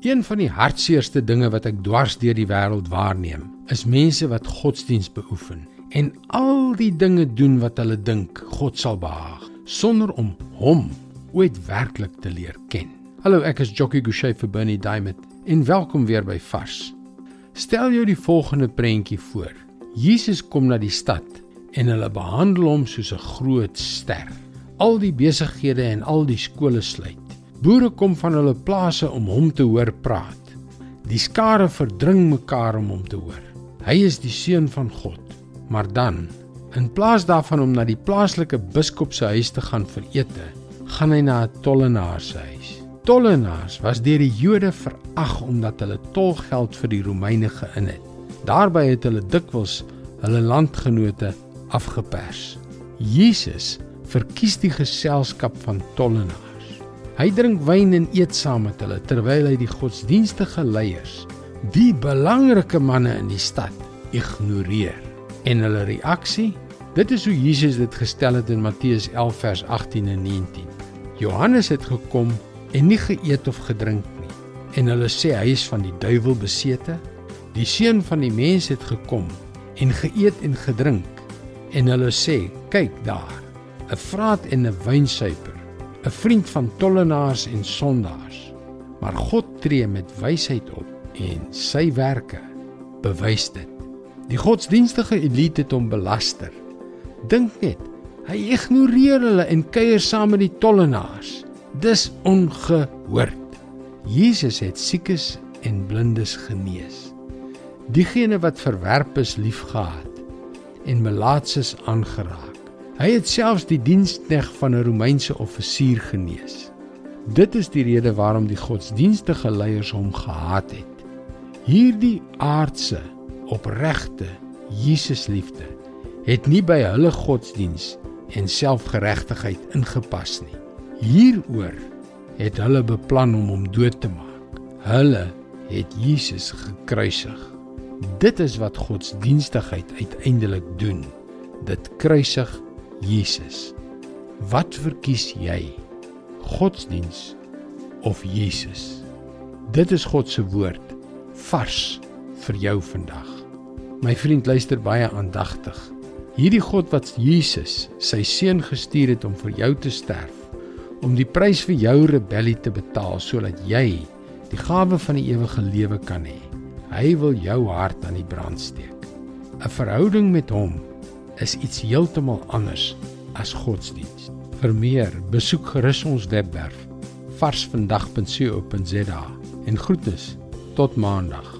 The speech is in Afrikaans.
Een van die hartseerste dinge wat ek dwars deur die wêreld waarneem, is mense wat godsdiens beoefen en al die dinge doen wat hulle dink God sal behaag, sonder om hom ooit werklik te leer ken. Hallo, ek is Jockey Gouchee vir Bernie Diamond en welkom weer by Vars. Stel jou die volgende prentjie voor. Jesus kom na die stad en hulle behandel hom soos 'n groot ster. Al die besighede en al die skole sluit. Boere kom van hulle plase om hom te hoor praat. Die skare verdring mekaar om hom te hoor. Hy is die seun van God. Maar dan, in plaas daarvan om na die plaaslike biskop se huis te gaan vir ete, gaan hy na 'n tollenaar se huis. Tollenaars was deur die Jode verag omdat hulle tolgeld vir die Romeine geïn het. Daarby het hulle dikwels hulle landgenote afgepers. Jesus verkies die geselskap van tollenaars. Hy drink wyn en eet saam met hulle terwyl hy die godsdienstige leiers, die belangrike manne in die stad, ignoreer. En hulle reaksie? Dit is hoe Jesus dit gestel het in Matteus 11 vers 18 en 19. Johannes het gekom en nie geëet of gedrink nie. En hulle sê hy is van die duiwel besete. Die seun van die mens het gekom en geëet en gedrink. En hulle sê, kyk daar, 'n vraat en 'n wynsuiper 'n vriend van tollenaars en sondaars. Maar God tree met wysheid op en sy werke bewys dit. Die godsdienstige elite het hom belaster. Dink net, hy ignoreer hulle en kuier saam met die tollenaars. Dis ongehoord. Jesus het siekes en blindes genees. Diegene wat verwerp is liefgehad en melaatses aangeraak. Hy het selfs die dienskneg van 'n Romeinse offisier genees. Dit is die rede waarom die godsdienstige leiers hom gehaat het. Hierdie aardse, opregte Jesusliefde het nie by hulle godsdiens en selfgeregtigheid ingepas nie. Hieroor het hulle beplan om hom dood te maak. Hulle het Jesus gekruisig. Dit is wat godsdienstigheid uiteindelik doen. Dit kruisig Jesus. Wat verkies jy? Godsdiens of Jesus? Dit is God se woord vars vir jou vandag. My vriend luister baie aandagtig. Hierdie God wat Jesus, sy seun gestuur het om vir jou te sterf, om die prys vir jou rebellie te betaal sodat jy die gawe van die ewige lewe kan hê. Hy wil jou hart aan die brand steek. 'n Verhouding met hom is iets heeltemal anders as godsdiens. Vir meer, besoek gerus ons webwerf varsvandag.co.za en groete tot maandag.